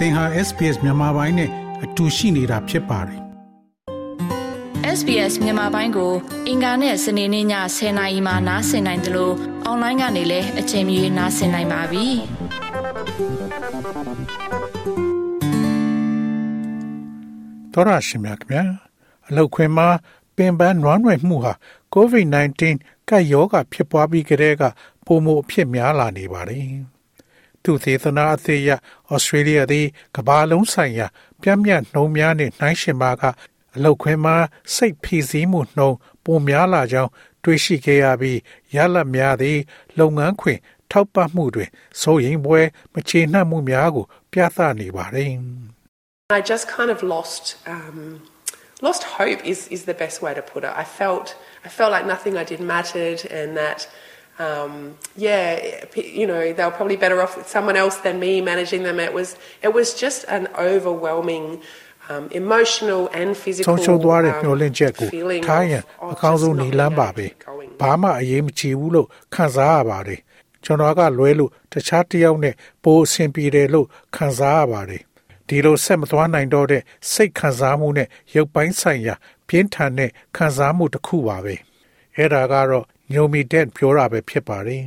သင်ဟာ SPS မြန်မာပိုင်းနဲ့အတူရှိနေတာဖြစ်ပါတယ် SBS မြန်မာပိုင်းကို အင်ကာနဲ့စနေနေ့ည10:00နာရီမှနားဆင်နိုင်တယ်လို့အွန်လိုင်းကနေလည်းအချိန်မီနားဆင်နိုင်ပါပြီ။သောရရှိမြခင်ဗျာအလောက်ခွင်မှာပင်ပန်းနွမ်းနယ်မှုဟာ COVID-19 ကပ်ရောဂါဖြစ်ပွားပြီးကတည်းကပုံမှုအဖြစ်များလာနေပါတယ်။ သူသေသနာအသေးရဩစတြေးလျသည်ကမ္ဘာလုံးဆိုင်ရာ ပြန့်မြတ်နှုံများနဲ့နှိုင်းရှင်ပါကအလောက်ခွင်မှာစိတ်ဖိစီးမှုနှုံပုံများလာကြောင်းတွေးရှိခဲ့ရပြီးရလတ်များသည် လုပ်ငန်းခွင် ထောက်ပံ့မှုတွင်စိုးရိမ်ပွဲမချေနှံ့မှုများကို ပြသနေပါတယ် I just kind of lost um, lost hope is, is the best way to put it. I felt I felt like nothing I did mattered and that um, yeah, you know, they were probably better off with someone else than me managing them. It was it was just an overwhelming um, emotional and physical ဆုံးရှုံးသွားတဲ့မျှော်လင့်ချက်ကို feeling ထားရင် of, အ of ကောင်း just ဆုံး not နေ being လမ်းပါ able ပဲ to keep going. ဘာမှအရေးမကြီးဘူးလို့ခံစားရပါတယ်ကျွန်တော်ကလွဲလို့တခြားတစ်ယောက်နဲ့ပိုအဆင်ပြေတယ်လို့ခံစားရပါတယ်ဒီလိုဆက်မသွားနိုင်တော့တဲ့စိတ်ခံစားမှုနဲ့ရုပ်ပိုင်းဆိုင်ရာပြင်းထန်တဲ့ခံစားမှုတစ်ခုပါပဲအဲ့ဒါကတော့ ညိုမီတဲ့ပြောတာပဲဖြစ်ပါတယ်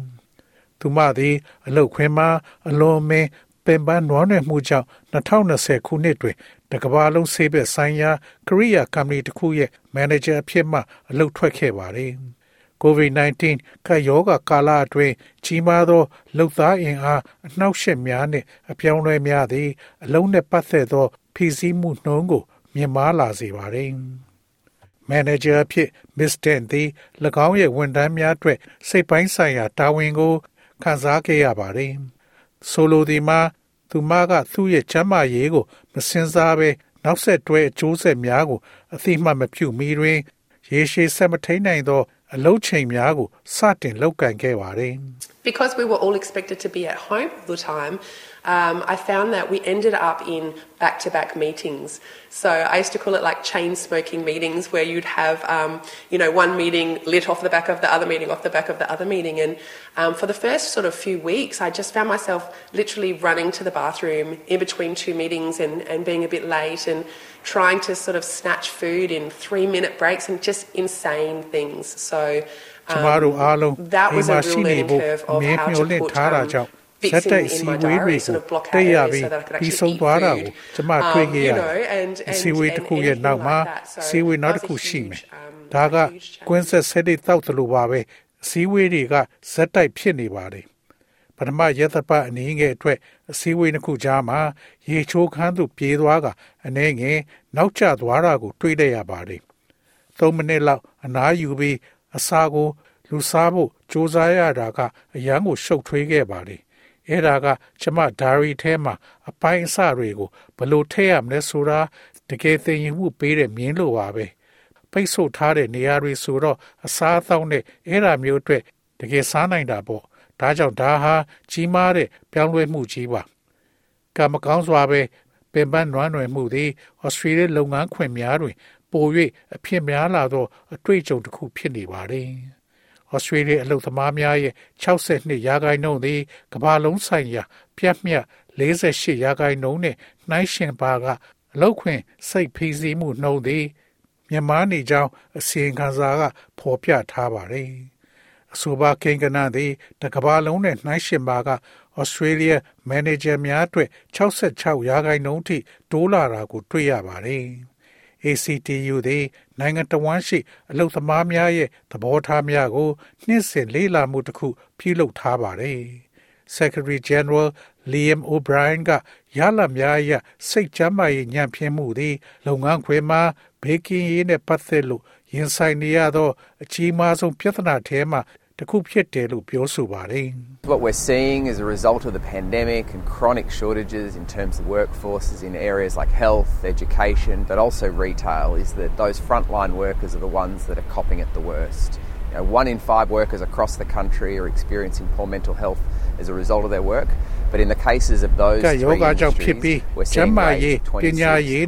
သူမသည်အလုတ်ခွင်မှာအလွန်အမင်းပင်ပန်းနွမ်းနယ်မှုကြောင့်2020ခုနှစ်တွင်တကမ္ဘာလုံးဆေးဘက်ဆိုင်ရာကရိယာကုမ္ပဏီတစ်ခုရဲ့မန်နေဂျာအဖြစ်မှအလုပ်ထွက်ခဲ့ပါတယ်။ COVID-19 ကရောဂါကာလအတွင်းကြီးမားသောလှုပ်သားအင်အားအနှောက်အယှက်များနှင့်အပြောင်းအလဲများသည်အလုံးနှင့်ပတ်သက်သောဖိစီးမှုနှုန်းကိုမြင့်မားလာစေပါတယ်။ မန်နေဂျာအဖြစ်မစ္စတန်သည်၎င်းရဲ့ဝန်ထမ်းများအတွက်စိတ်ပိုင်းဆိုင်ရာတာဝန်ကိုခံစားခဲ့ရပါတယ်။ဆိုလိုဒီမှာသူမကသူ့ရဲ့ချမ်းမာရေးကိုမစင်စားဘဲနောက်ဆက်တွဲအကျိုးဆက်များကိုအသိမှတ်မပြုမီတွင် ရေရှည်ဆက်မထိန်နိုင်သော အလုချိန်များကိုစတင်လောက်ကင်ခဲ့ပါတယ်။ Because we were all expected to be at home all the time, um, I found that we ended up in back to back meetings. So I used to call it like chain smoking meetings where you'd have, um, you know, one meeting lit off the back of the other meeting, off the back of the other meeting. And um, for the first sort of few weeks, I just found myself literally running to the bathroom in between two meetings and, and being a bit late and trying to sort of snatch food in three minute breaks and just insane things. So ကျမတို့အားလုံး that ဒီ was မှာ a ရှိ real နေ learning ဖို့ curve အ of မြဲ how မျှော် to လင့် put ထားတာ um, ကြောင့်ဇက်တိုက် fixing စီ in my ဝေးတွေ diary, ကို sort of block တက်ရ out ပြီး areas so that I could ပြီး actually ဆုံး eat သွားတာကို food. ကျမတွေ့ခဲ့ရ Um, တ you ယ် know, and- အစီအဝေး and- တစ်ခုရဲ့ anything နောက်မှာ like that. So အစီအဝေးနောက်တစ် that ခု was a ရှိမယ် huge, um, ဒါက a huge challenge. ကွင်းဆက်ဆက်တွေတောက်သလိုပါပဲအစီအဝေးတွေကဇက်တိုက်ဖြစ်နေပါတယ် ပထမရက်သပတ်အနေငယ်အတွက်အစည်းအဝေးတစ်ခုကြားမှာရေချိုးခန်းသို့ပြေးသွားကအနေငယ်နောက်ကျသွားတာကို တွေ့ရရပါတယ်။၃မိနစ်လောက်အနားယူပြီးအစာကို လူစားဖို့စူးစမ်းရတာကအရန်ကိုရှုပ်ထွေးခဲ့ပါတယ်။အဲ့ဒါကကျမဒါရီထဲမှာအပိုင်းအစတွေကိုဘယ်လိုထည့်ရမလဲဆိုတာတကယ်သိရင်မှုပေးတဲ့မြင်းလိုပါပဲ။ပိတ်ဆို့ထားတဲ့နေရာတွေဆိုတော့အစားအသောက်နဲ့အဲ့ဒါမျိုးအတွက်တကယ်စားနိုင်တာပေါ့။ ဒါကြောင့်ဒါဟာကြီးမားတဲ့ပြောင်းလဲမှုကြီးပါ။ကံမကောင်းစွာပဲပင်ပန်းနွမ်းနယ်မှုသည်ဩစတြေးလျလုပ်ငန်းခွင်များတွင် ပို၍အဖြစ်များလာသောအတွေ့အကြုံတစ်ခုဖြစ်နေပါတယ်။ဩစတြေးလျအလုပ်သမားများရဲ့62ရာခိုင်နှုန်းသည်ကမ္ဘာလုံးဆိုင်ရာ ပြတ်မြတ်48ရာခိုင်နှုန်းနဲ့နှိုင်းယှဉ်ပါကအလုပ်ခွင်စိတ်ဖိစီးမှုနှုန်းသည်မြန်မာနေကြောင်းအစီရင်ခံစာကဖော်ပြထားပါတယ်။ အဆိုပါကိန်းကနသည်တကမ္ဘာလုံးနဲ့နှိုင်းယှဉ်ပါကဩစတြေးလျမန်နေဂျာများအတွက်66ရာခိုင်နှုန်းထိတိုးလာတာကိုတွေ့ရပါတယ်။ ACTU သည်နိုင်ငံတော်ဝန်ရှိအလုပ်သမားများရဲ့သဘောထားများကိုနှစ်စဉ်လေ့လာမှုတစ်ခုပြုလုပ်ထားပါတယ်။ Secretary General Liam O'Brien ကရလဒ်များအရစိတ်ချမ်းသာရေးညံ့ဖျင်းမှုသည်လုပ်ငန်းခွင်မှာဘေးကင်းရေးနဲ့ပတ်သက်လို့ရင်ဆိုင်နေရသောအကြီးမားဆုံးပြဿနာထဲမှာ တစ်ခုဖြစ်တယ်လို့ပြောဆိုပါတယ်။ What we're seeing as a result of the pandemic and chronic shortages in terms of workforces in areas like health, education, but also retail is that those frontline workers are the ones that are copping it the worst. You know, one in five workers across the country are experiencing poor mental health as a result of their work. But in the cases of those က three ယောဂကြောင့်ဖြစ်ပြီး industries, we're ကျန်း seeing မာရေး rates of ပညာရေး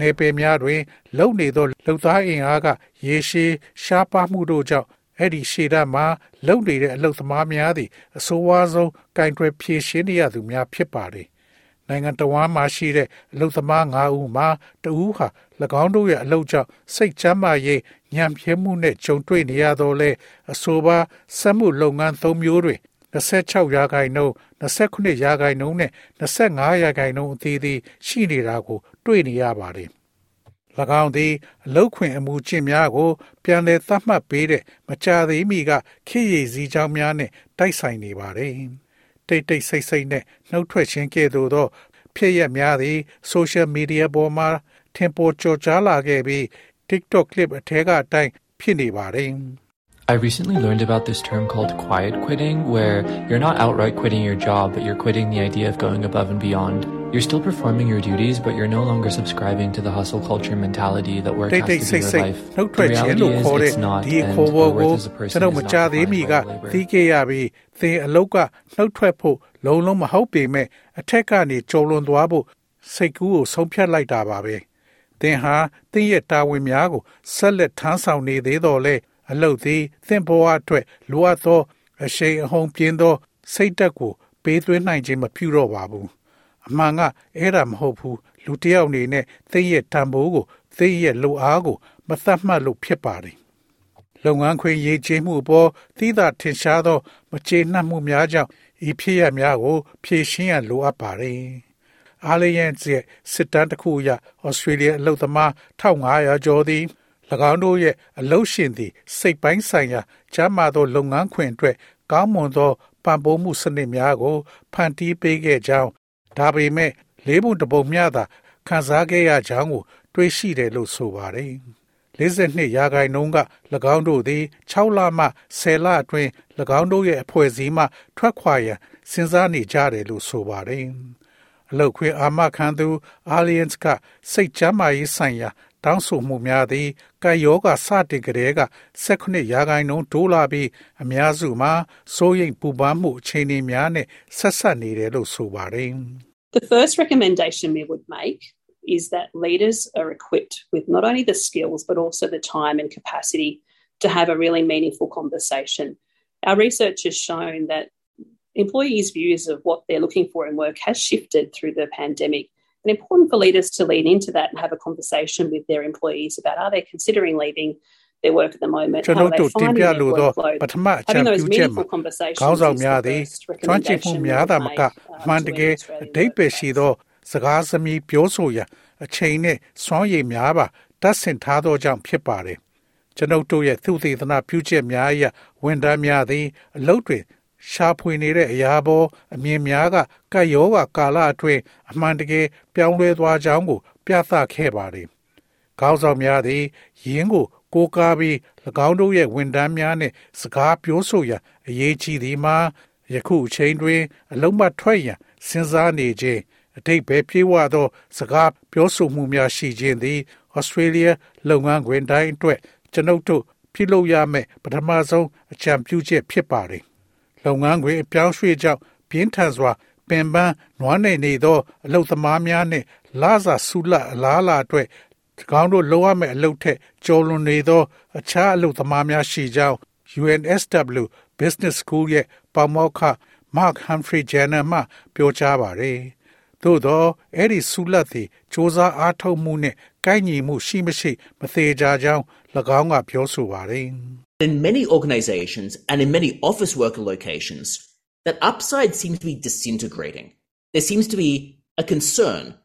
နဲ့လက်လီရောင်းချမှုကဲ့သို့သော25%နေပယ်များတွင် လုံနေသောလှုပ်သားအင်အားကရေရှည်ရှားပါမှုတို့ကြောင့်အဲ့ဒီရှေ့တမှာလုံနေတဲ့အလုသမားများသည်အဆိုးဝါးဆုံးကင်တွယ်ဖြည့်ရှင်းနေရသူများဖြစ်ပါတယ်နိုင်ငံတော်မှာရှိတဲ့အလုသမား9ဦးမှာတဦးဟာ၎င်းတို့ရဲ့အလုပ်ကြောင့်စိတ်ချမ်းသာရေးညံပြဲမှုနဲ့ကြုံတွေ့နေရတော့လေအဆိုပါစက်မှုလုပ်ငန်း၃မျိုးတွင်26ရာခိုင်နှုန်း29ရာခိုင်နှုန်းနဲ့25ရာခိုင်နှုန်းအသီးသီးရှိနေတာကို တွေ့နေရပါတယ်။၎င်းသည်အလုတ်ခွင်အမှုကျင့်များကို ပြန်လည်သတ်မှတ်ပေးတဲ့မကြာသေးမီကခေရည်စည်းကြောင်းများနဲ့တိုက်ဆိုင်နေပါတယ်။တိတ်တိတ်ဆိတ်ဆိတ်နဲ့နှုတ်ထွက်ခြင်းကဲ့သို့သောဖြစ်ရများသည် social media ပေါ်မှာထင်ပေါ်ကျော်ကြားလာခဲ့ပြီး TikTok clip အထက်ကအတိုင်းဖြစ်နေပါတယ်။ I recently learned about this term called quiet quitting, where you're not outright quitting your job, but you're quitting the idea of going above and beyond. You're still performing your duties, but you're no longer subscribing to the hustle culture mentality that work has to be your life. The reality is it's not, and your worth as a person is not defined by your labor. သိခဲ့ရပြီးသင်အလုတ်ကနှုတ်ထွက်ဖို့လုံးလုံးမဟုတ်ပေမဲ့အထက်ကနေကြုံလွန်သွားဖို့စိတ်ကူးကိုဆုံးဖြတ်လိုက်တာပါပဲ။သင်ဟာသင်ရဲ့တာဝန်များကိုဆက်လက်ထမ်းဆောင်နေသေးတော့လေ။အလုတ်သည်သင်ဘဝအတွက်လိုအပ်သောအရှိန်အဟုန်ပြင်းသောစိတ်တက်ကိုပေးသွင်းနိုင်ခြင်းမပြုတော့ပါဘူး အမှန်ကအဲ့ဒါမဟုတ်ဘူးလူတယောက်အနေနဲ့သင်ရဲ့တန်ဖိုးကိုသင်ရဲ့လိုအားကိုမသတ်မှတ်လို့ဖြစ်ပါတယ်လုပ်ငန်းခွင်ရေးချေမှုအပေါ်သီးသာထင်ရှားသော မကျေနပ်မှုများကြောင့်ဤဖြစ်ရများကို ဖြေရှင်းရလိုအပ်ပါတယ်အားလျန်ရဲ့စစ်တမ်းတစ်ခုအရဩစတြေးလျအလုပ်သမား1500ကျော်သည်၎င်းတို့ရဲ့အလုရှင်သည် စိတ်ပိုင်းဆိုင်ရာကျမ်းမာသောလုပ်ငန်းခွင်အတွက်ကောင်းမွန်သောပံ့ပိုးမှုစနစ်များကိုဖန်တီးပေးခဲ့ကြောင်း ဒါပေမဲ့လေးပုံတပုံမျှသာခံစားခဲ့ရကြောင်းကိုတွေးရှိတယ်လို့ဆိုပါတယ်။42ရာခိုင်နှုန်းက၎င်းတို့သည်6လမှ10လအတွင်း၎င်းတို့ရဲ့အဖွဲ့အစည်းမှထွက်ခွာရန်စဉ်းစားနေကြတယ်လို့ဆိုပါတယ်။အလုတ်ခွေအာမခံသူ Alliance ကစိတ်ချမ်းသာရေးဆိုင်ရာ တောင်းဆိုမှုများသည်ကယောဂစတင်ကလေးက18ရာခိုင်နှုန်းတိုးလာပြီးအများစုမှာစိုးရိမ်ပူပန်မှုအခြေအနေများနဲ့ဆက်ဆက်နေတယ်လို့ဆိုပါတယ် The first recommendation we would make is that leaders are equipped with not only the skills but also the time and capacity to have a really meaningful conversation. Our research has shown that employees' views of what they're looking for in work has shifted through the pandemic and important for leaders to lean into that and have a conversation with their employees about are they considering leaving their work at the moment how are they finding their workload ပထမအချက်ပြုချက်မှာခေါင်းဆောင်များသည်ကျွမ်းကျင်မှုများသာမကအမှန်တကယ်အတိတ်ပဲရှိသောစကားသမီးပြောဆိုရန်အချိန်နဲ့စွမ်းရည်များပါတတ်ဆင်ထားသောကြောင့်ဖြစ်ပါတယ်ကျွန်ုပ်တို့ရဲ့သုတေသနပြုချက်များအရဝန်ထမ်းများသည်အလုပ်တွင် ရှာဖွေနေတဲ့အရာပေါ်အမြင်များကကတ်ယောဂကာလအတွင်းအမှန်တကယ်ပြောင်းလဲသွားကြောင်းကို ပြသခဲ့ပါတယ်။ခေါင်းဆောင်များသည်ယင်းကိုကိုးကားပြီး၎င်းတို့ရဲ့ဝန်ထမ်းများနှင့်စကားပြောဆိုရန်အရေးကြီးသည်မှာယခုအချိန်တွင် အလုံးမထွက်ရန်စဉ်းစားနေခြင်းအတိတ်ပဲပြေးဝသော စကားပြောဆိုမှုများရှိခြင်းသည်ဩစတြေးလျလုပ်ငန်းခွင်တိုင်းအတွက်ကျွန်ုပ်တို့ပြုလုပ်ရမယ့်ပထမဆုံးအကြံပြုချက်ဖြစ်ပါတယ် လုပ်ငန်းခွင်အပြောင်းရွှေ့ကြောင့်ပြင်းထန်စွာ ပင်ပန်းနွမ်းနယ်နေသောအလုသမားများနှင့်လာစာဆုလအလားလာအတွက်ကောင်းတို့လိုရမယ့်အလုပ်ထက်ကျော်လွန်နေသော အခြားအလုပ်သမားများရှိကြောင်း UNSW Business School ရဲ့ပါမောက္ခ Mark Humphrey Jenner မှပြောကြားပါတယ်။ သို့သောအဲ့ဒီဆုလတ်သည်စ조사အားထုတ်မှုနှင့်ကိုက်ညီမှုရှိမရှိမသေးကြကြောင်း၎င်းကပြောဆိုပါတယ်။ in many organizations and in many office worker locations, that upside seems to be disintegrating. There seems to be a concern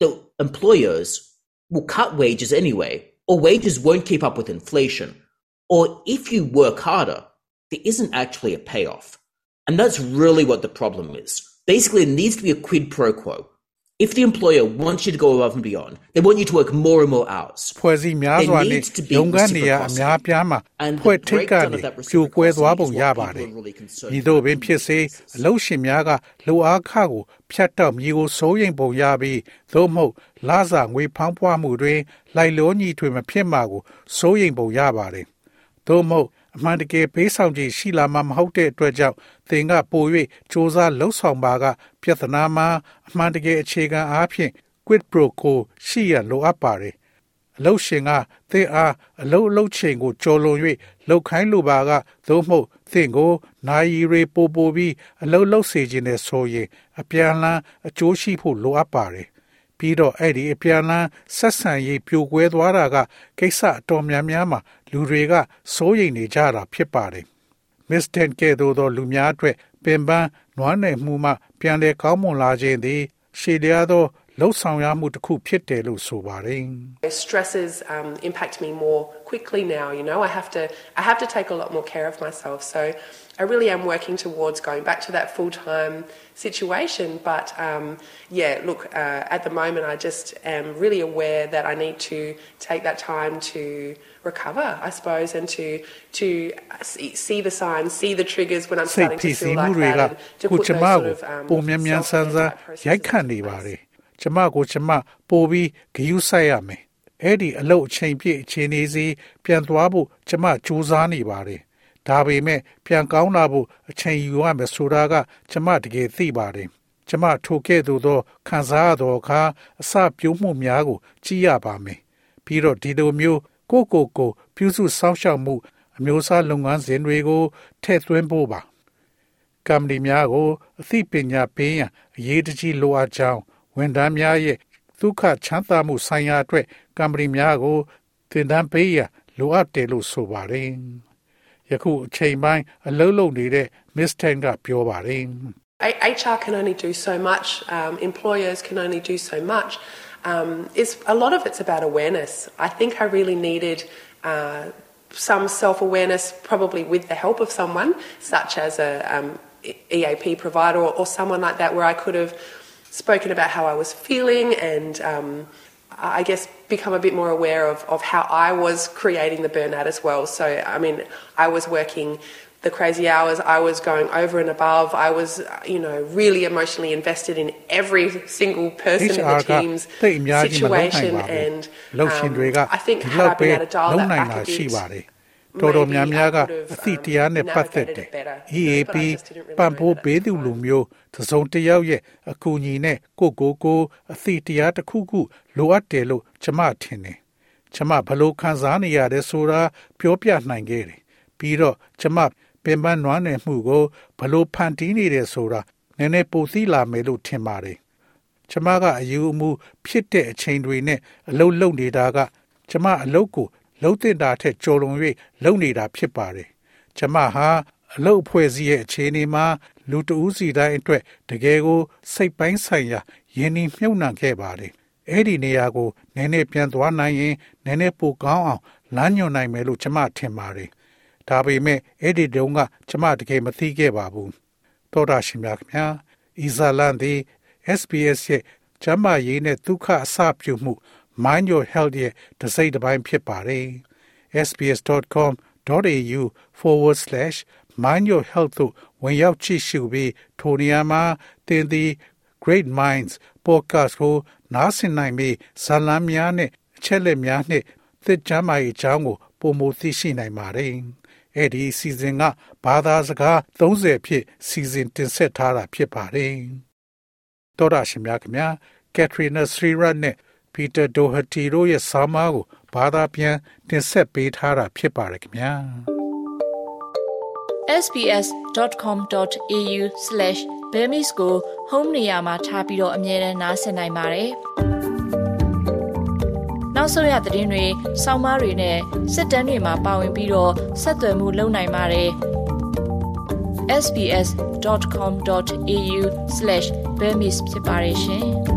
that employers will cut wages anyway, or wages won't keep up with inflation, or if you work harder, there isn't actually a payoff. And that's really what the problem is. Basically, it needs to be a quid pro quo. If the employer wants you to go above and beyond, they want you to work more and more hours. ဖွဲ့စည်းများစွာနဲ့ရုံးခန်းနေရအများပြားမှာဖွဲ့ထိတ်ကနေပြိုကွဲသွားပုံရပါတယ်။ဒီတို့ပင်ဖြစ်စေအလုပ်ရှင်များကလိုအားခကိုဖြတ်တော့မြေကိုစိုးရိမ်ပုံရပြီးသို့မဟုတ်လာစာငွေဖောင်းပွားမှုတွင်လိုက်လောညီထွေမဖြစ်မှာကိုစိုးရိမ်ပုံရပါတယ်။သို့မဟုတ် အမှန်တကယ်ပေးဆောင်ခြင်းရှိလာမှာမဟုတ်တဲ့အတွက်ကြောင့်သင်ကပို၍စ조사လှုပ်ဆောင်ပါက ပြဿနာမှာအမှန်တကယ်အခြေခံအားဖြင့် quid pro quo ရှိရလိုအပ်ပါတယ်အလုတ်ရှင်ကသင်အားအလုတ်အလုတ်ချိန်ကိုကြော်လွန်၍လှုပ်ခိုင်းလိုပါကသို့မဟုတ်သင်ကိုနိုင်ရီပိုပိုပြီးအလုတ်လုတ်စေခြင်းနဲ့ဆိုရင်အပြန်လန်းအကျိုးရှိဖို့လိုအပ်ပါတယ်ပြီးတော့အဲ့ဒီအပြန်လန်းဆက်ဆံရေးပြိုကွဲသွားတာကကိစ္စအတော်များများမှာ လူတွေကစိုးရိမ်နေကြတာဖြစ်ပါတယ်မစ္စတန်ကဲသို့သောလူများအတွက်ပင်ပန်းနွမ်းနယ်မှုမှပြန်လည်ကောင်းမွန်လာခြင်းသည်ရှေ့လျားသော လှုပ်ဆောင်ရမှုတစ်ခုဖြစ်တယ်လို့ဆိုပါတယ် Stresses um, impact me more quickly now. You know, I have to I have to take a lot more care of myself. So I really am working towards going back to that full time situation. But um, yeah, look, uh, at the moment, I just am really aware that I need to take that time to recover, I suppose, and to to see, see the signs, see the triggers when I'm စိတ် starting ဖိ to စီ feel မှု like တွေက that, and to ကို put ကျ those မ sort ကို of um, ပုံမြန်မြန်ဆန်းဆန်း self-care ရိုက်ခတ် processes နေ in ပါ place. တယ် ကျမကိုကျမပို့ပြီးဂယုစိုက်ရမယ်အဲ့ဒီအလုပ်အချိန်ပြည့်အချိန်လေးစီပြန်သွားဖို့ကျမစူးစမ်းနေပါတယ်ဒါပေမဲ့ပြန်ကောင်းလာဖို့အချိန်ယူရမယ်ဆိုတာက ကျမတကယ်သိပါတယ်ကျမထိုကဲ့သို့သောခံစားရသောအခါအစပြုံးမှုများကို ကြည့်ရပါမယ်ပြီးတော့ဒီလိုမျိုးကိုယ့်ကိုယ်ကိုပြုစုစောင့်ရှောက်မှု အမျိုးအစားလုပ်ငန်းစဉ်တွေကိုထည့်သွင်းဖို့ပါကမ္ပဏီများကိုအသိပညာပေးရန်အရေးတကြီးလိုအပ်ကြောင်း ဝန်ထမ်းများရဲ့ဒုက္ခချမ်းသာမှုဆိုင်ရာအတွက်ကမ္ပဏီများကိုသင်တန်းပေးရန်လိုအပ်တယ်လို့ဆိုပါတယ်။ယခုအချိန်ပိုင်းအလုံးလုံးနေတဲ့ Miss Ten ကပြောပါတယ်။ A- HR can only do so much. Um, employers can only do so much. Um, it's a lot of it's about awareness. I think I really needed uh, some self awareness, probably with the help of someone, such as a um, E- EAP provider or, or someone like that, where I could have spoken about how I was feeling and um, I guess become a bit more aware of, of how I was creating the burnout as well. So, I mean, I was working the crazy hours, I was going over and above, I was, you know, really emotionally invested in every single person in the team's situation. And um, I think had I been able to dial that back a bit, တယ်တော်တော်များများကအသိတရားနဲ့ပတ်သက်တယ် EAP ပံ့ပိုးပေးသူလူမျိုးတစ်စုံတစ်ယောက်ရဲ့အကူအညီနဲ့ကိုကိုကိုအသိတရားတစ်ခုခုလိုအပ်တယ်လို့ကျမထင်တယ်ကျမဘလို့ခံစားနေရတယ်ဆိုတာပြောပြနိုင်ခဲ့တယ်ပြီးတော့ကျမပင်ပန်းနွမ်းနယ်မှုကိုဘလို့ဖန်တီးနေတယ်ဆိုတာနည်းနည်းပိုသိလာမယ်လို့ထင်ပါတယ်ကျမကအယူအမှုဖြစ်တဲ့အချိန်တွေနဲ့အလုံးလုံးနေတာကကျမအလုပ်ကို လှုပ်တင်တာထက်ကြော်လွန်၍လုပ်နေတာဖြစ်ပါတယ်။ကျမဟာအလုပ်အဖွဲ့အစည်းရဲ့အခြေအနေမှာလူတဦးစီတိုင်းအတွက်တကယ်ကိုစိတ်ပိုင်းဆိုင်ရာယဉ်နှီးမြုပ်နှံခဲ့ပါတယ်။အဲ့ဒီနေရာကိုနည်းနည်းပြန်သွားနိုင်ရင်နည်းနည်းပိုကောင်းအောင်လမ်းညွှန်နိုင်မယ်လို့ကျမထင်ပါတယ်။ဒါပေမဲ့အဲ့ဒီတုန်းကကျမတကယ်မသိခဲ့ပါဘူး။သောတာရှင်များခင်ဗျာ။ဤဇာလန်သည် SBS ရဲ့ကျမ်းမာရေးနဲ့ဒုက္ခအစပြုမှု Mind Your Health ရဲ့တစ်စိတ်တစ်ပိုင်းဖြစ်ပါတယ်။ sbs.com.au forward slash mind your health သို့ဝင်ရောက်ကြည့်ရှုပြီးထိုနေရာမှာသင်သည် Great Minds podcast ကိုနားဆင်နိုင်ပြီးဇာတ်လမ်းများနဲ့အချက်လက်များနဲ့သစ်ကျမ်းမာရေးအကြောင်းကိုပုံမသိရှိနိုင်ပါတယ်။အဲ့ဒီစီစဉ်ကဘာသာစကား30ဖြစ်စီစဉ်တင်ဆက်ထားတာဖြစ်ပါတယ်။တော်ရရှိမြခင်ဗျာကက်ထရီနာစရီရတ်နဲ့ ပီတာဒိုဟတီတို့ရဲ့စာမားကိုဘာသာပြန်တင်ဆက်ပေးထားတာဖြစ်ပါတယ်ခင်ဗျာ sbs.com.au/bemis ကို home နေရာမှာထားပြီးတော့အမြဲတမ်းနှာစင်နိုင်ပါတယ်။နောက်ဆုံးရသတင်းတွေ၊စောင်းမားတွေနဲ့စစ်တမ်းတွေမှာပါဝင်ပြီးတော့ဆက်သွယ်မှုလုပ်နိုင်ပါတယ်။ sbs.com.au/bemis ဖြစ်ပါတယ်ရှင်။